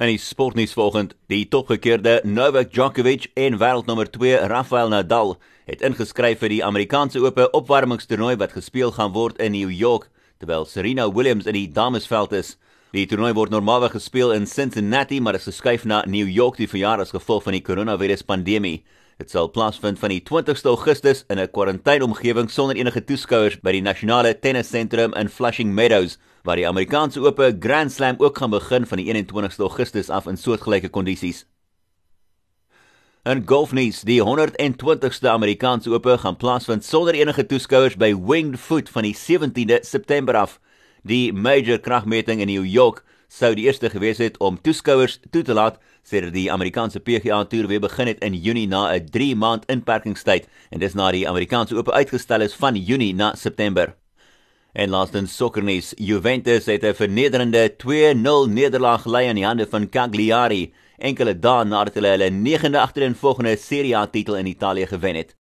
En die sportnuus volgend, die topgekeerde Novak Djokovic en wêreldnommer 2 Rafael Nadal het ingeskryf vir die Amerikaanse Ope opwarmingstoernooi wat gespeel gaan word in New York, terwyl Serena Williams in die damesveld is. Die toernooi word normaalweg gespeel in Cincinnati, maar is geskuif na New York die verjaar as gevolg van die koronaviruspandemie. Dit sal plaasvind van die 20ste Augustus in 'n kwarantyneomgewing sonder enige toeskouers by die nasionale tennissentrum in Flushing Meadows waar die Amerikaanse Ope Grand Slam ook gaan begin van die 21ste Augustus af in soortgelyke kondisies. In golfnuus, die 120ste Amerikaanse Ope gaan plaasvind sonder enige toeskouers by Winged Foot van die 17de September af. Die major kragmeting in New York sou die eerste gewees het om toeskouers toe te laat sedert die Amerikaanse PGA Tour weer begin het in Junie na 'n 3 maand inperkingstyd en dis na die Amerikaanse Ope uitgestel is van Junie na September. En laastens sokkernuus, Juventus het 'n vernederende 2-0 nederlaag gelei aan die hande van Cagliari, enkele dae nadat hulle hulle 9de agtereenvolgende Serie A titel in Italië gewen het.